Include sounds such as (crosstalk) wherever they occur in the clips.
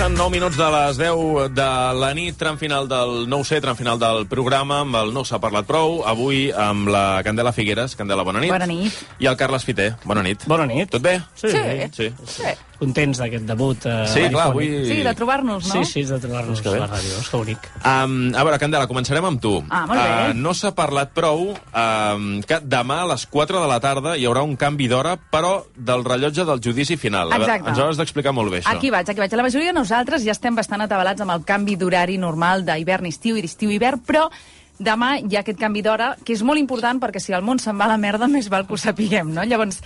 Passen 9 minuts de les 10 de la nit, tram final del 9C, tram final del programa, amb el No s'ha parlat prou, avui amb la Candela Figueres. Candela, bona nit. Bona nit. I el Carles Fiter, bona nit. Bona nit. Tot bé? Sí. Sí. Sí. Contents d'aquest debut. Eh, Sí, clar, avui... Sí, de trobar-nos, no? Sí, sí, de trobar-nos a la ràdio, és que bonic. Um, a veure, Candela, començarem amb tu. Ah, molt bé. Uh, no s'ha parlat prou um, que demà a les 4 de la tarda hi haurà un canvi d'hora, però del rellotge del judici final. A veure, Exacte. ens ho has d'explicar molt bé, això. Aquí vaig, aquí vaig. La majoria de nosaltres ja estem bastant atabalats amb el canvi d'horari normal d'hivern-estiu i d'estiu-hivern, però demà hi ha aquest canvi d'hora, que és molt important perquè si el món se'n va a la merda, (laughs) més val que ho sapiguem, no? Llavors,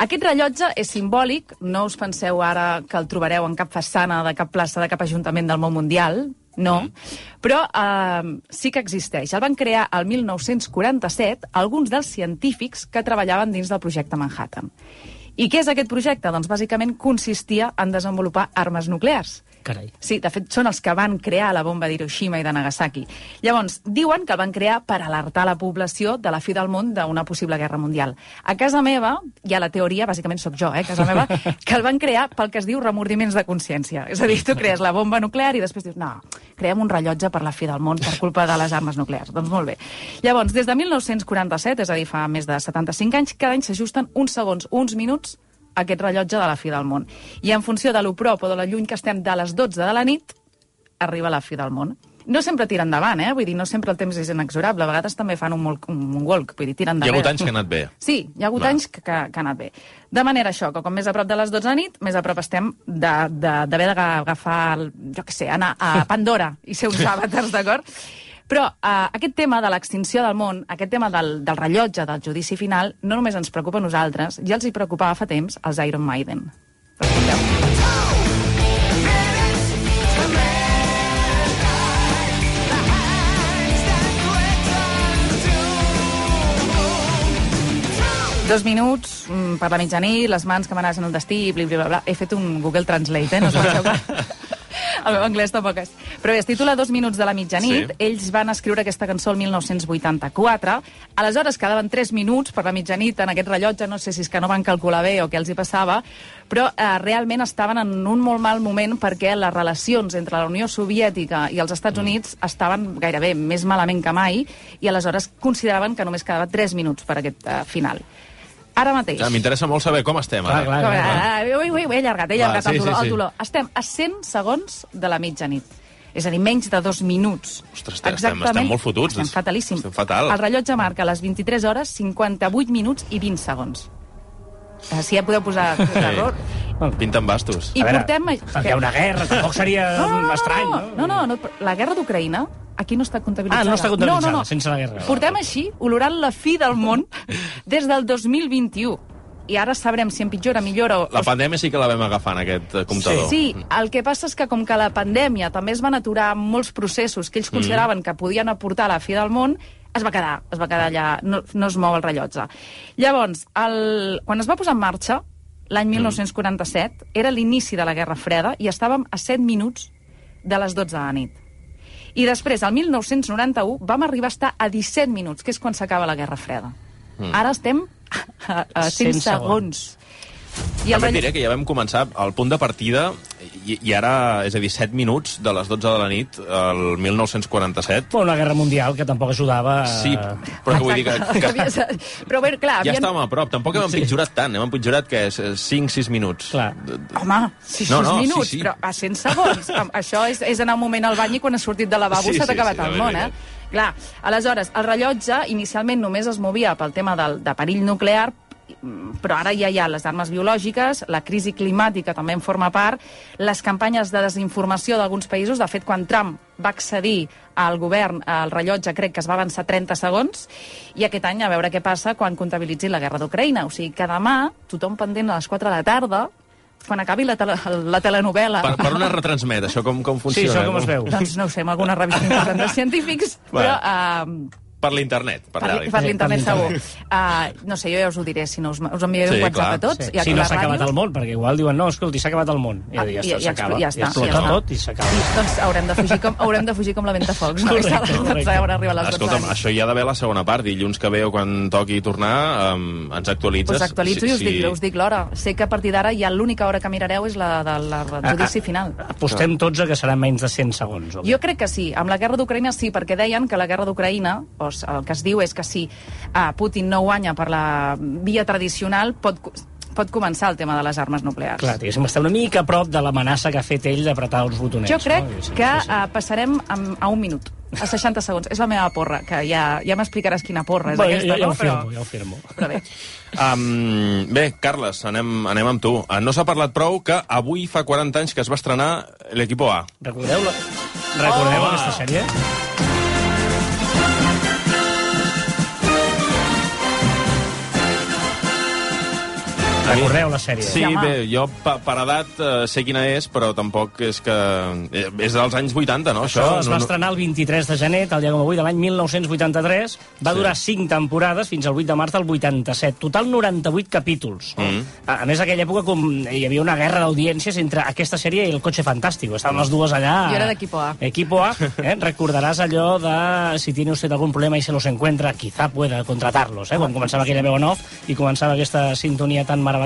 aquest rellotge és simbòlic, no us penseu ara que el trobareu en cap façana de cap plaça de cap ajuntament del món mundial, no, mm. però eh, sí que existeix. El van crear el 1947 alguns dels científics que treballaven dins del projecte Manhattan. I què és aquest projecte? Doncs bàsicament consistia en desenvolupar armes nuclears. Carai. Sí, de fet, són els que van crear la bomba d'Hiroshima i de Nagasaki. Llavors, diuen que el van crear per alertar la població de la fi del món d'una possible guerra mundial. A casa meva, hi ha la teoria, bàsicament sóc jo, eh, a casa meva, (laughs) que el van crear pel que es diu remordiments de consciència. És a dir, tu crees la bomba nuclear i després dius, no, creem un rellotge per la fi del món per culpa de les armes nuclears. Doncs molt bé. Llavors, des de 1947, és a dir, fa més de 75 anys, cada any s'ajusten uns segons, uns minuts aquest rellotge de la fi del món. I en funció de lo prop o de la lluny que estem de les 12 de la nit, arriba la fi del món. No sempre tira endavant, eh? Vull dir, no sempre el temps és inexorable. A vegades també fan un, molt, un walk, vull dir, tiren Hi ha hagut anys que ha anat bé. Sí, hi ha hagut Clar. anys que, que, que ha anat bé. De manera això, que com més a prop de les 12 de nit, més a prop estem d'haver d'agafar, jo què sé, anar a Pandora i ser uns (laughs) àvatars, d'acord? Però eh, aquest tema de l'extinció del món, aquest tema del, del rellotge, del judici final, no només ens preocupa a nosaltres, ja els hi preocupava fa temps als Iron Maiden. Escolteu. Dos minuts mm, per la mitjanit, les mans que m'anaven al destí, bli, bli, bla, bla. He fet un Google Translate, eh? No us penseu que... (laughs) El meu anglès tampoc és. Però bé, es titula Dos minuts de la mitjanit. Sí. Ells van escriure aquesta cançó el 1984. Aleshores quedaven 3 minuts per la mitjanit en aquest rellotge. No sé si és que no van calcular bé o què els hi passava, però eh, realment estaven en un molt mal moment perquè les relacions entre la Unió Soviètica i els Estats Units estaven gairebé més malament que mai i aleshores consideraven que només quedava 3 minuts per aquest eh, final. Ara mateix... Ja, M'interessa molt saber com estem Clar, ara. clar. Ah, ah, ah, ui, ui, ui, he allargat, he Va, allargat sí, el, dolor, sí, sí. el dolor. Estem a 100 segons de la mitjanit. És a dir, menys de dos minuts. Ostres, estem- estem- estem molt fotuts. Estem fatalíssim. Estem fatal. El rellotge marca les 23 hores, 58 minuts i 20 segons. Eh, Si ja podeu posar error. Pinten bastos. I A veure, portem... Perquè hi ha una guerra, tampoc seria No, no, no, estrany, no, no, no, no, la guerra d'Ucraïna aquí no està comptabilitzada. Ah, no està comptabilitzada, no, no, no. sense la guerra. Portem així, olorant la fi del món (laughs) des del 2021. I ara sabrem si empitjora, millora o... La pandèmia sí que la vam agafar en aquest eh, comptador. Sí, el que passa és que com que la pandèmia també es van aturar molts processos que ells consideraven mm. que podien aportar a la fi del món, es va quedar, es va quedar allà, no, no es mou el rellotge. Llavors, el, quan es va posar en marxa, l'any 1947, era l'inici de la Guerra Freda i estàvem a 7 minuts de les 12 de la nit. I després, el 1991, vam arribar a estar a 17 minuts, que és quan s'acaba la Guerra Freda. Mm. Ara estem a, a 100 100 segons. I També et rellotge- diré que ja vam començar al punt de partida i, i ara, és a dir, 7 minuts de les 12 de la nit, el 1947. Però una guerra mundial que tampoc ajudava... a- Sí, però que vull dir que, que Però bé, clar, ja havien... estàvem a prop. Tampoc hem empitjorat tant, hem empitjorat, que és 5-6 minuts. Clar. Home, sis, No, no, no, no, sí, minuts, sí. però a 100 segons. (laughs) Això és, és anar un moment al bany i quan has sortit de lavabo Sí, s'ha sí, acabat sí, el món, eh? Clar, aleshores, el rellotge inicialment només es movia pel tema del, de perill nuclear, però ara ja hi ha les armes biològiques, la crisi climàtica també en forma part, les campanyes de desinformació d'alguns països, de fet, quan Trump va accedir al govern, el rellotge crec que es va avançar 30 segons, i aquest any a veure què passa quan comptabilitzi la guerra d'Ucraïna. O sigui que demà, tothom pendent a les 4 de la tarda, quan acabi la, tele, la telenovela... Per, per on es retransmet, això? Com, com Sí, funciona? això com es veu? Doncs no ho sé, amb alguna revista important de científics, però... Uh, Per l'internet, per, per, per l'internet segur. Uh, no sé, jo ja us ho diré, si no us, us enviaré Sí, un WhatsApp clar. a tots. Sí. I aquí Si no a la s'ha acabat el món, perquè igual diuen, no, escolti, s'ha acabat el món. I Ah, ja, ja, i- i s'acaba. explo- ja està, explota ja està. tot i s'acaba. Doncs haurem de fugir com, haurem de fugir com la ventafocs. No? Correcte, Correcte, correcte. Haurà arribat les 12 Escolta'm, això hi ha d'haver la segona part. Dilluns que ve o quan toqui tornar, um, ens actualitzes. Us actualitzo i us dic, us dic l'hora. Sé que a partir d'ara ja l'única hora que mirareu és la del Ah, judici final. Apostem tots a que serà menys de 100 segons. Jo crec que sí. Amb la guerra d'Ucraïna sí, perquè deien que la guerra d'Ucraïna, doncs, el que es diu és que si uh, Putin no guanya per la via tradicional, pot, pot començar el tema de les armes nuclears. Clar, diguéssim, està una mica a prop de l'amenaça que ha fet ell d'apretar els botonets. Jo crec no? Sí, que sí, sí. uh, passarem a, a un minut, a 60 segons. És la meva porra, que ja, ja m'explicaràs quina porra és Bé, aquesta, jo, jo, no? ho firmo, jo ho firmo. Però bé, Um, bé, Carles, anem, anem amb tu. Uh, no s'ha parlat prou que avui fa 40 anys que es va estrenar l'Equipo A. Recordeu, la... Recordeu Oh! aquesta sèrie? Recordeu la sèrie? Sí, home. bé, jo per, per edat uh, sé quina és, però tampoc és que... eh, És dels anys 80, no? Això es va estrenar el 23 de gener, tal dia com avui, de l'any 1983. Va Sí. durar 5 temporades fins al 8 de març del 87. Total 98 capítols. Mm. A, a més, aquella època com hi havia una guerra d'audiències entre aquesta sèrie i el Cotxe Fantàstico. Estaven les dues allà... Jo era d'Equipo A. Equipo A. Eh? (laughs) Recordaràs allò de si tiene usted algún problema y se los encuentra, quizá pueda contratarlos. Eh? Quan començava aquella veu en off i començava aquesta sintonia tan meravellosa.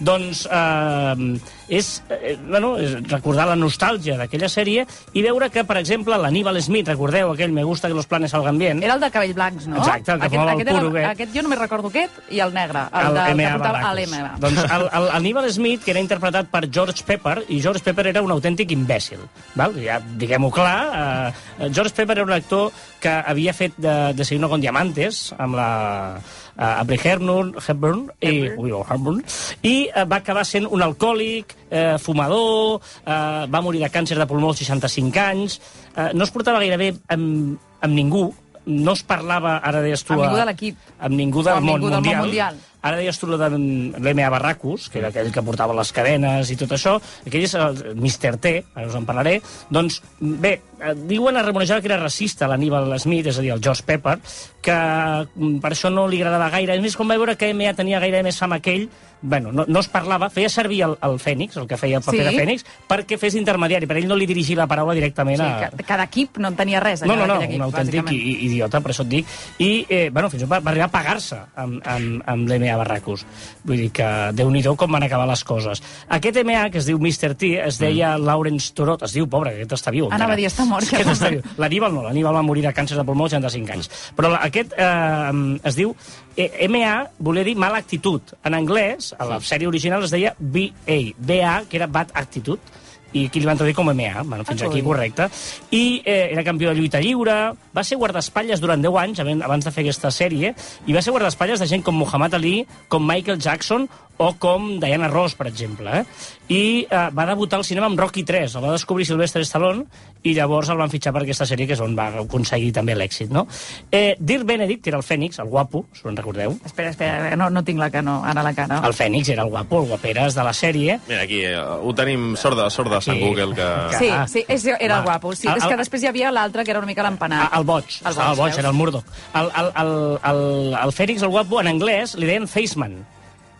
Doncs eh, és, eh, bueno, és recordar la nostàlgia d'aquella sèrie i veure que, per exemple, l'Aníbal Smith, recordeu aquell Me gusta que los planes salgan bien, era el de cabell blancs, no? Exacte, el que aquest, fumava el aquest, era- puro, aquest. aquest jo només recordo aquest i el negre, el, el de, el que portava a Barracus. l'M. Doncs el, el, Aníbal Smith, que era interpretat per George Pepper, i George Pepper era un autèntic imbècil. Val? Ja, diguem-ho clar, eh, George Pepper era un actor que havia fet de, de Signo con Diamantes amb la uh, Audrey Hepburn, Hepburn, i, ui, oh, Hepburn, i uh, va acabar sent un alcohòlic, eh, fumador, eh, va morir de càncer de pulmó als 65 anys, eh, no es portava gaire bé amb, amb ningú, no es parlava, ara deies tu... Amb ningú de l'equip. Amb ningú O del, amb món, ningú del món mundial. Ara deies tu lo de l'M.A. Barracus, que era aquell que portava les cadenes i tot això. Aquell és el Mr. T, ara us en parlaré. Doncs, bé, eh, diuen a remonejar que era racista l'Aníbal Smith, és a dir, el George Pepper, que mm, per això no li agradava gaire. A més, quan va veure que M.A. tenia gaire més fama que ell, bueno, no, no es parlava, feia servir el, el Fènix, el que feia el paper Sí. de Fènix, perquè fes intermediari, per ell no li dirigia la paraula directament Sí, a... cada equip no en tenia res. No, no, no, equip, un autèntic idiota, per això et dic. I, eh, bueno, fins i tot va, va arribar a pagar-se amb, amb, amb l'MA Barracus. Vull dir que déu nhi com van acabar les coses. Aquest MA, que es diu Mr. T, es deia Lawrence Torot. Es diu, pobre, aquest està viu. Anava a dir, està mort, que Aquest està viu. L'Aníbal no, l'Aníbal va morir de càncer de pulmó als 65 anys. Però aquest eh, es diu eh, MA, volia dir mala actitud. En anglès, a la sèrie original es deia BA, BA, que era bad actitud, i aquí li van traduir com MA, bueno, fins Ah, aquí correcte. I eh, era campió de lluita lliure, va ser guardaespatlles durant 10 anys, abans de fer aquesta sèrie, i va ser guardaespatlles de gent com Muhammad Ali, com Michael Jackson o com Diana Ross, per exemple. Eh? I eh, va debutar al cinema amb Rocky 3, el va descobrir Sylvester Stallone, i llavors el van fitxar per aquesta sèrie, que és on va aconseguir també l'èxit. No? Eh, Dirk Benedict, que era el Fènix, el guapo, si en recordeu, Espera, espera, no, no tinc la cano, ara la cara. el Fènix era el guapo, el guaperes de la sèrie, Mira, aquí eh, ho tenim sort de, sort de Aquí. Google, que... Sí, Ah. sí, és, era el guapo. Sí, El- és que després hi havia l'altre, que era una mica l'empanat. Ah, el boig. El Estava el boig, era el Murdoch. El, el, el, el, el Fènix, el guapo, en anglès, li deien Faceman.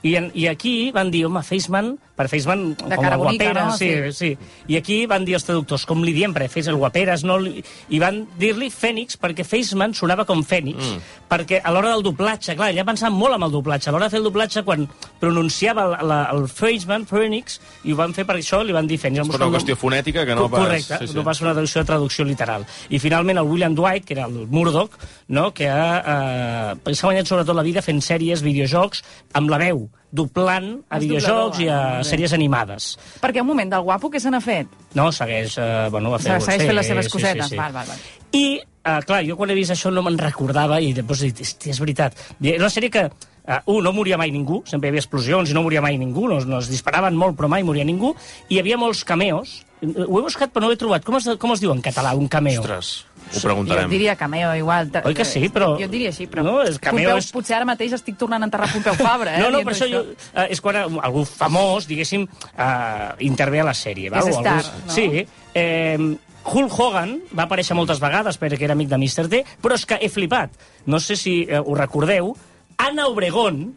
I, en, I aquí van dir, home, Faceman, per Faceman, com cara el bonica, guaperes, no? sí, sí. I aquí van dir els traductors, com li diem, perquè fes el guaperes, no li... i van dir-li Fènix, perquè Faceman sonava com Fènix, mm. perquè a l'hora del doblatge, clar, ja pensaven molt amb el doblatge, a l'hora de fer el doblatge, quan pronunciava el, la, el Faceman, Phoenix, i ho van fer per això, li van dir Fènix. És per una qüestió fonètica que no pas... Correcte, sí, sí. no pas una traducció de traducció literal. I finalment el William Dwight, que era el Murdoch, no? que ha, eh, s'ha guanyat sobretot la vida fent sèries, videojocs, amb la veu, doblant a És videojocs i a sèries animades. Perquè un moment, del guapo, què se n'ha fet? No, segueix... Eh, bueno, va fer, Segueix sí, fent les seves sí, cosetes. Sí, sí. Val, val, val. I, eh, clar, jo quan he vist això no me'n recordava i després he dit, "Hòstia, és veritat. Era una sèrie que Uh, un, no moria mai ningú, sempre hi havia explosions i no moria mai ningú, no, no es disparaven molt però mai moria ningú, i hi havia molts cameos. Ho he buscat però no ho he trobat. Com es, com es diu en català, un cameo? Ostres, ho Jo preguntarem. diria cameo, igual. Oi que sí, però- Jo diria així, però... No, és cameo Pompeu, és- Potser ara mateix estic tornant a enterrar Pompeu Fabra, eh? No, no, per això jo, uh, és quan algú famós, diguéssim, uh, intervé a la sèrie. Val? És star, algú... no? Sí. Eh, Hulk Hogan va aparèixer moltes vegades perquè era amic de Mr. T, però és que he flipat. No sé si uh, ho recordeu, Anna Obregón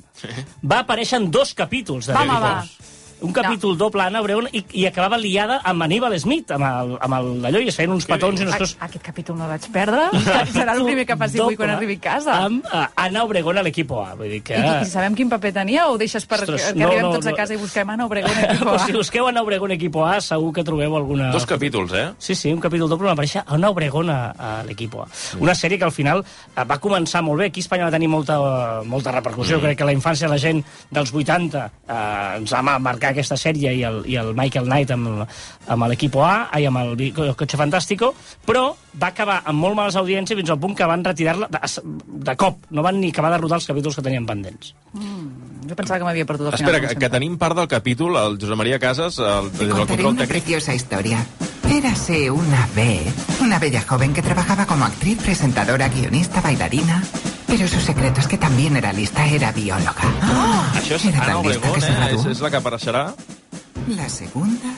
va aparèixer en dos capítols de Va, home, Big va. Un capítol no. doble Anna Obregón i, i acabava liada amb Aníbal Smith, amb, el, amb el, allò, i es feien uns petons i A, coses... aquest capítol no el vaig perdre. (laughs) Serà el primer que passi avui quan arribi a casa. Amb uh, Anna Obregón a l'equip A. Vull dir que... I, I sabem quin paper tenia o ho deixes per Ostres, que, que no, arribem no, tots no. a casa i busquem Anna Obregón equipo Però A? (laughs) si busqueu Anna Obregón equipo A, segur que trobeu alguna... Dos capítols, eh? Sí, sí, un capítol doble on apareixia Anna Obregón a, a l'equip A. Una sèrie que al final eh, va començar molt bé. Aquí a Espanya va tenir molta, molta repercussió. Mm. Crec que la infància de la gent dels 80 eh, ens va ma- marcar aquesta sèrie i el, i el Michael Knight amb, amb l'equip A, ai, amb el, el Cotxe Fantàstico, però va acabar amb molt males audiències fins al punt que van retirar-la de, de cop. No van ni acabar de rodar els capítols que tenien pendents. Jo pensava que m'havia perdut Espera, final. que, que tenim part del capítol, el Josep Maria Casas, el, Te contaré control una tècnic. preciosa historia. Érase una vez una bella joven que trabajaba como actriz, presentadora, guionista, bailarina. Pero su secreto es que también era lista, era bióloga. Això és Era tan lista Obregón, que se eh? graduó. És, és la que apareixerà. La segunda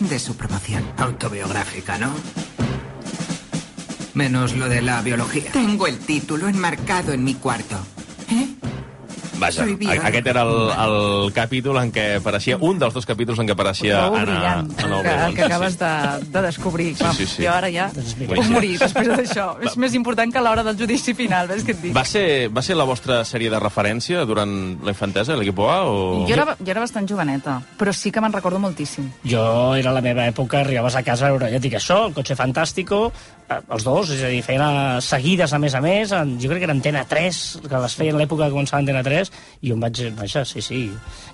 de su promoción. Autobiográfica, ¿no? Menos lo de la biología. Tengo el título enmarcado en mi cuarto. ¿Eh? Vaja, a- aquest era el, el capítol en què apareixia, un dels dos capítols en què apareixia Prou Anna, brillant, Anna el que, el que acabes de, de descobrir. Sí, sí, sí. Jo ara ja Doncs puc morir després d'això. És més important que a l'hora del judici final, ves què et dic? Va ser, va ser la vostra sèrie de referència durant la infantesa, l'equip A? O... Jo era, jo era bastant joveneta, però sí que me'n recordo moltíssim. Jo era la meva època, arribaves a casa a veure, ja et dic això, el cotxe fantàstico, eh, els dos, és a dir, feien seguides a més a més, en, jo crec que era Antena 3, que les feien a l'època que començava Antena 3, i em vaig, vaja, sí, sí.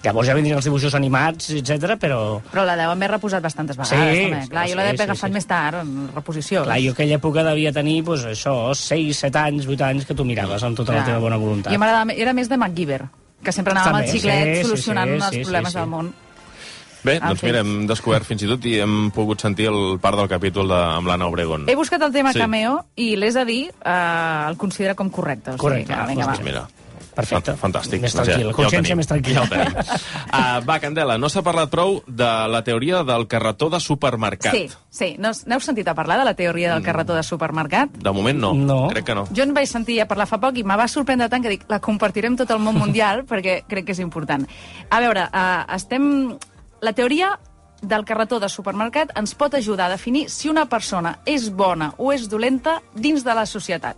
Llavors ja vindrien els dibuixos animats, etc però... Però la deu haver reposat bastantes vegades, Sí, també. Clar, sí, jo l'he sí, agafat sí. més tard, en reposició. Clar, jo aquella època devia tenir, doncs, això, 6, 7 anys, 8 anys, que tu miraves amb tota la Clar. teva bona voluntat. Jo m'agradava, era més de MacGyver, que sempre anava amb el També, xiclet sí, sí, solucionant sí, els sí, problemes sí, sí. del món. Bé, doncs mira, hem descobert fins i tot i hem pogut sentir el part del capítol de, amb l'Anna Obregón. He buscat el tema Sí. cameo i l'és a dir, eh, el considera com correcte. O sigui Correcte, que, ah, vinga, Doncs va. mira, Perfecte. Fan- Fantàstic. Més tranquil, ho consciència tenim. més tranquil·la. Ja. Uh, (laughs) va, Candela, no s'ha parlat prou de la teoria del carretó de supermercat. Sí, sí. No, n'heu sentit a parlar de la teoria del carretó de supermercat? De moment no. No. Crec que no. Jo en vaig sentir a parlar fa poc i me va sorprendre tant que dic, la compartirem tot el món mundial (laughs) perquè crec que és important. A veure, uh, estem... La teoria del carretó de supermercat ens pot ajudar a definir si una persona és bona o és dolenta dins de la societat.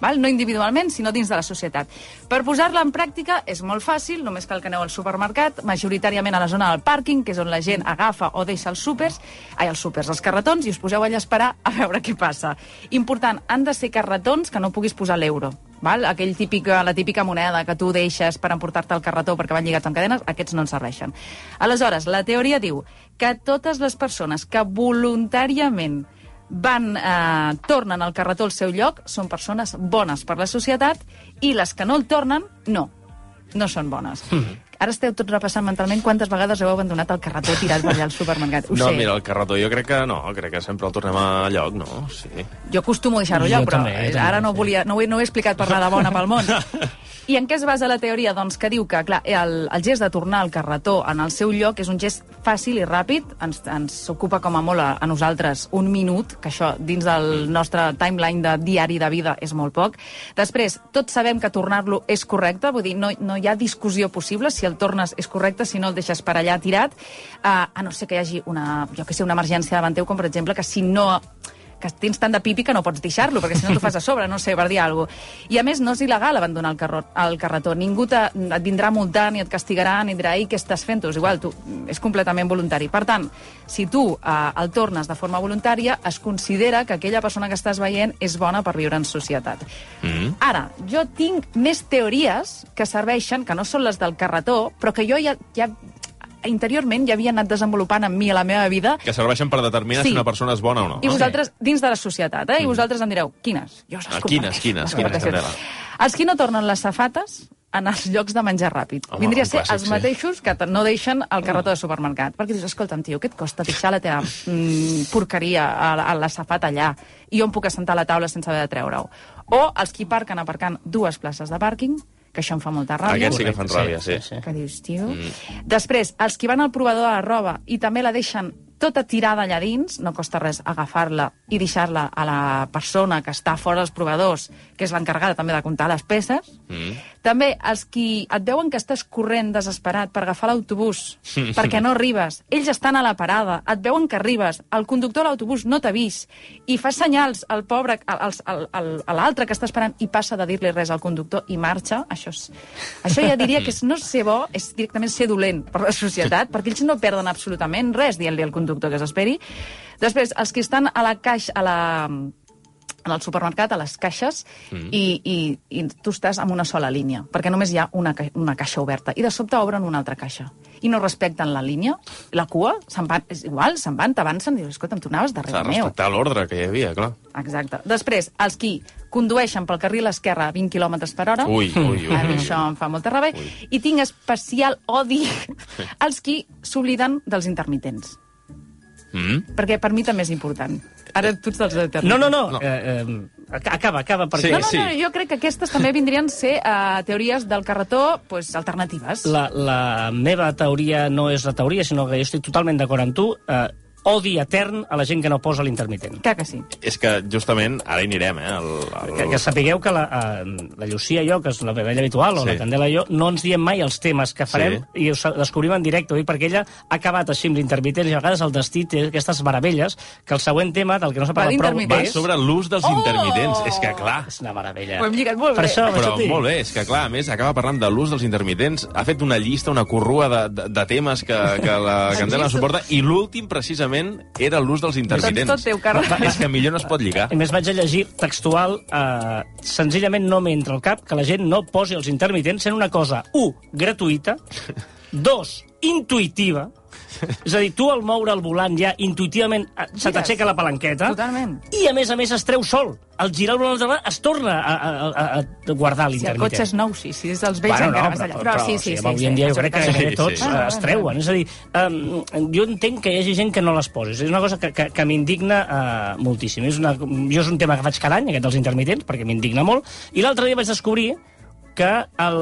Val? No individualment, sinó dins de la societat. Per posar-la en pràctica és molt fàcil, només cal que aneu al supermercat, majoritàriament a la zona del pàrquing, que és on la gent agafa o deixa els súpers, ai, els súpers, els carretons, i us poseu allà a esperar a veure què passa. Important, han de ser carretons que no puguis posar l'euro. Val? Aquell típic, la típica moneda que tu deixes per emportar-te al carretó perquè van lligats amb cadenes, aquests no ens serveixen. Aleshores, la teoria diu que totes les persones que voluntàriament van, eh, tornen al carretó al seu lloc, són persones bones per la societat, i les que no el tornen, no. No són bones. Hmm. Ara esteu tots repassant mentalment quantes vegades heu abandonat el carretó tirat per allà al supermercat. Ho no, sé. mira, el carretó jo crec que no, crec que sempre el tornem a lloc, no? Sí. Jo acostumo a deixar-ho Jo allà, però també, eh, també, ara no, sí. volia, no, ho he, no ho he explicat per anar de bona pel món. (laughs) I en què es basa la teoria? Doncs que diu que clar, el, el gest de tornar el carretó en el seu lloc és un gest fàcil i ràpid, ens, ens ocupa com a molt a, a nosaltres un minut, que això dins del nostre timeline de diari de vida és molt poc. Després, tots sabem que tornar-lo és correcte, vull dir, no, no hi ha discussió possible si el tornes és correcte, si no el deixes per allà tirat, uh, a no ser que hi hagi una, jo que sé, una emergència davant teu, com per exemple que si no que tens tant de pipi que no pots deixar-lo, perquè si no t'ho fas a sobre, no sé, per dir alguna cosa. I a més, no és il·legal abandonar el, carro, el carretó. Ningú te, et vindrà a multar, ni et castigarà, ni dirà, ei, què estàs fent? És igual, tu, és completament voluntari. Per tant, si tu eh, el tornes de forma voluntària, es considera que aquella persona que estàs veient és bona per viure en societat. Mm. Ara, jo tinc més teories que serveixen, que no són les del carretó, però que jo ja, ja interiorment ja havia anat desenvolupant amb mi a la meva vida Que serveixen per determinar Sí. si una persona és bona o no. i vosaltres, dins de la societat, eh? I vosaltres em direu, quines? Jo us Ah, quines, quines, quines. Candela? Els qui no tornen les safates en els llocs de menjar ràpid. Home, Vindria a ser clàssic, els sí. mateixos que no deixen el carretó de supermercat. Perquè dius, escolta'm, tio, què et costa deixar la teva mm, porqueria a, a la safat allà i em puc assentar la taula sense haver de treure-ho? O els qui parquen aparcant dues places de pàrquing, que això em fa molta ràbia. Aquests sí que fan ràbia, sí. Que dius, tio... Mm. Després, els que van al provador de la roba i també la deixen tota tirada allà dins, no costa res agafar-la i deixar-la a la persona que està fora dels provadors, que és l'encarregada també de comptar les peces. Mm. També els qui et veuen que estàs corrent desesperat per agafar l'autobús (laughs) perquè no arribes, ells estan a la parada, et veuen que arribes, el conductor de l'autobús no t'ha vist i fa senyals al pobre, al, al, al, a l'altre que està esperant i passa de dir-li res al conductor i marxa, això, és, això ja diria que és no ser bo, és directament ser dolent per la societat, perquè ells no perden absolutament res dient-li al conductor que s'esperi. Després, els que estan a la caixa, a la, en el supermercat, a les caixes, mm. i, i, i tu estàs amb una sola línia, perquè només hi ha una, ca- una caixa oberta, i de sobte obren una altra caixa. I no respecten la línia, la cua, se'n van, és igual, se'n van, t'avancen, i dius, escolta'm, tu anaves S'ha darrere de meu. respectar l'ordre que hi havia, clar. Exacte. Després, els qui condueixen pel carril esquerre a 20 km per hora, Ui, ui, ui. a mi això em fa molta ràbia, i tinc especial odi als qui s'obliden dels intermitents. Mm? Perquè per mi també és important. Ara tu ets dels intermitents. No, no, no. No. no. Eh, eh, acaba, acaba, perquè... Sí, No, no, sí. no, jo crec que aquestes també vindrien a ser uh, teories del carretó pues, alternatives. La, la meva teoria no és la teoria, sinó que jo estic totalment d'acord amb tu. Eh, odi etern a la gent que no posa l'intermitent. Clar que sí. És que, justament, ara hi anirem, eh? El, el... Que, que sapigueu que la, eh, la Llucia i jo, que és la veïlla habitual, o Sí. la Candela i jo, no ens diem mai els temes que farem Sí. i ho descobrim en directe, oi? perquè ella ha acabat així amb l'intermitent i a vegades el destí té aquestes meravelles que el següent tema, del que no s'ha parlat prou. Va sobre l'ús dels Oh! intermitents. És que, clar... És una meravella. Ho hem lligat molt Per bé. això, per Però això molt bé, és que clar, a més, acaba parlant de l'ús dels intermitents, ha fet una llista, una corrua de, de, de temes que, que la (laughs) Candela suporta, i l'últim, precisament, era l'ús dels intermitents. Doncs tot teu, Carles. (laughs) És que millor no es pot lligar. A més, vaig a llegir textual, eh, senzillament no m'entra al cap que la gent no posi els intermitents sent una cosa, un, gratuïta, dos, intuïtiva, és a dir, tu al moure el volant ja intuïtivament eh, se t'aixeca la palanqueta Totalment. i a més a més es treu sol. Al girar el volant es torna a, a, a, guardar Si el l'intermitent. cotxe és nou, sí. Si és dels vells, Bueno, encara no, vas però, allà. però, sí, sí, sí, sí. avui en dia jo crec que Sí, tots sí. es treuen. És a dir, um, jo entenc que hi hagi gent que no les posi. És una cosa que, que, que m'indigna uh, moltíssim. És una, jo és un tema que faig cada any, aquest dels intermitents, perquè m'indigna molt. I l'altre dia vaig descobrir que el,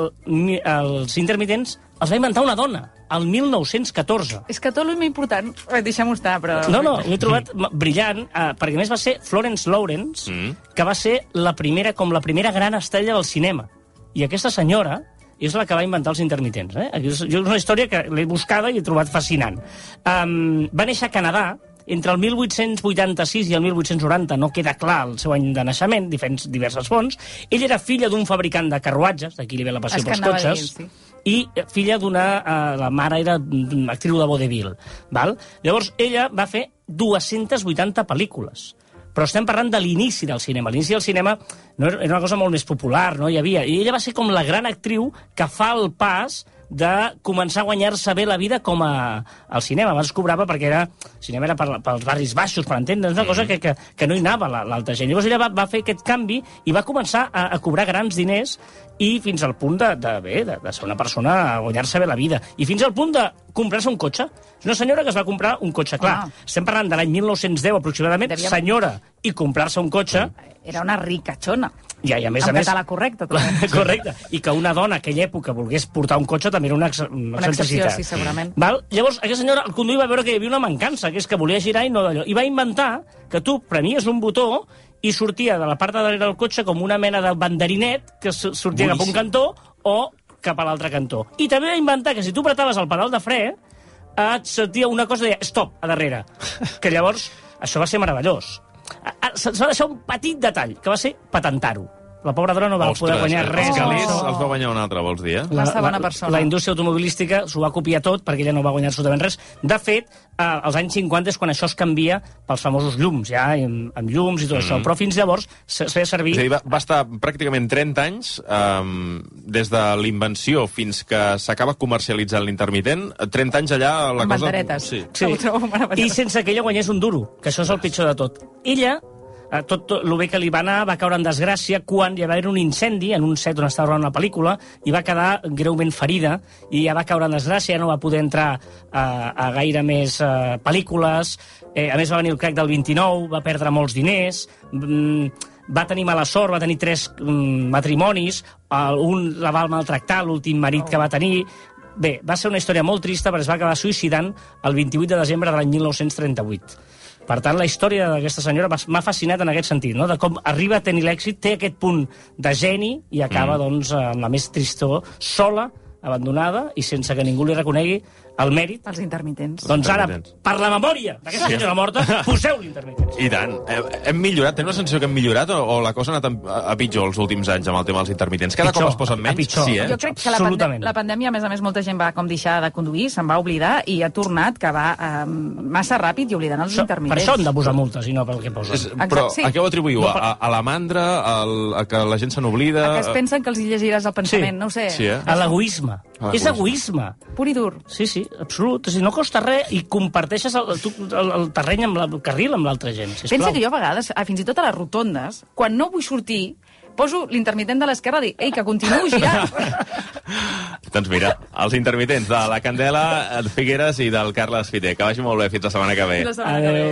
els intermitents els va inventar una dona, el 1914. És que tot el més important... Eh, Deixem-ho estar, però... No, no, ho he trobat brillant, eh, perquè a més va ser Florence Lawrence, Mm. que va ser la primera, com la primera gran estrella del cinema. I aquesta senyora és la que va inventar els intermitents. Eh? És, una història que l'he buscada i he trobat fascinant. Um, va néixer a Canadà, entre el 1886 i el 1890 no queda clar el seu any de naixement, diferents, diverses fonts. Ell era filla d'un fabricant de carruatges, d'aquí li ve la passió pels a dir, cotxes, sí. I filla d'una... Eh, la mare era una actriu de vodevil. Val? Llavors, ella va fer 280 pel·lícules. Però estem parlant de l'inici del cinema. L'inici del cinema no era una cosa molt més popular, no hi havia. I ella va ser com la gran actriu que fa el pas de començar a guanyar-se bé la vida com a, al cinema. Abans cobrava perquè era, el cinema era per, pels barris baixos, per entendre's, una cosa que, que, que no hi anava la- l'altra gent. Llavors ella va, va fer aquest canvi i va començar a, a cobrar grans diners i fins al punt de, de, bé, de, de ser una persona a guanyar-se bé la vida. I fins al punt de comprar-se un cotxe. És una senyora que es va comprar un cotxe. Clar, Ah. estem parlant de l'any 1910 aproximadament, Devia- senyora, i comprar-se un cotxe, Era una ricachona. i, i a més a en més... català correcte, també. (laughs) Correcte. I que una dona a aquella època volgués portar un cotxe també era una, ex una, Una excepció, sí, segurament. Val? Llavors, aquesta senyora al conduir va veure que hi havia una mancança, que és que volia girar i no d'allò. I va inventar que tu prenies un botó i sortia de la part de darrere del cotxe com una mena de banderinet que sortia cap a un Boníssim. cantó o cap a l'altre cantó. I també va inventar que si tu apretaves el pedal de fre, et sortia una cosa deia stop, a darrere. (laughs) Que llavors, això va ser meravellós. Se'ns va deixar un petit detall, que va ser patentar-ho. La pobra dona no va poder guanyar res. Els calés això. els va guanyar un altre, vols dir, eh? Massa bona persona. La indústria automobilística s'ho va copiar tot perquè ella no va guanyar absolutament res. De fet, eh, als anys 50 és quan això es canvia pels famosos llums, ja, amb, amb llums i tot això. Però fins llavors se, se feia servir... Mm. És a dir, va, va estar pràcticament 30 anys um, des de l'invenció fins que s'acaba comercialitzant l'intermitent. 30 anys allà la Amb cosa... banderetes. Sí. Trobo meravellós. I sense que ella guanyés un duro, que això és el pitjor de tot. Ella eh, tot, tot el bé que li va anar va caure en desgràcia quan hi va haver un incendi en un set on estava rodant una pel·lícula i va quedar greument ferida i ja va caure en desgràcia, ja no va poder entrar a, a gaire més uh, pel·lícules. Eh, a més, va venir el crack del 29, va perdre molts diners, mm, va tenir mala sort, va tenir tres mm, matrimonis, el, un la va maltractar, l'últim marit que va tenir... Bé, va ser una història molt trista perquè es va acabar suïcidant el 28 de desembre de l'any 1938. Per tant, la història d'aquesta senyora m'ha- fascinat en aquest sentit, no? de com arriba a tenir l'èxit, té aquest punt de geni i acaba, mm. doncs, amb la més tristor, sola, abandonada i sense que ningú li reconegui el mèrit. Els intermitents. Doncs ara, per la memòria d'aquesta senyora morta, poseu l'intermitents. I tant. Eh, Hem millorat? Tens la sensació que hem millorat o, o la cosa ha anat a, a pitjor els últims anys amb el tema dels intermitents? Cada Pitjor, cop es posen a menys? pitjor. Sí, eh? Jo crec que la, Absolutament. la pandèmia, a més a més, molta gent va com deixar de conduir, se'n va oblidar i ha tornat que va eh, massa ràpid i oblidant els Això, per intermitents. això han de posar multes i no pel que posen. És, Exacte, però sí. a què ho atribuïu? A, a la mandra? Al, a que la gent se n'oblida? Que es pensen que els hi llegiràs el pensament, no ho sé. Sí, eh? A l'egoisme. A És egoisme. Pur i dur. Sí, sí, absolut. O sigui, no costa res i comparteixes el, tu, el, el terreny amb la, el carril amb l'altra gent, sisplau. Pensa que jo a vegades, fins i tot a les rotondes, quan no vull sortir, poso l'intermitent de l'esquerra i dic, ei, que continuï girant. (laughs) Doncs mira, els intermitents de la Candela, el Figueres i del Carles Fiter. Que vagi molt bé fins la setmana que ve. La setmana que ve.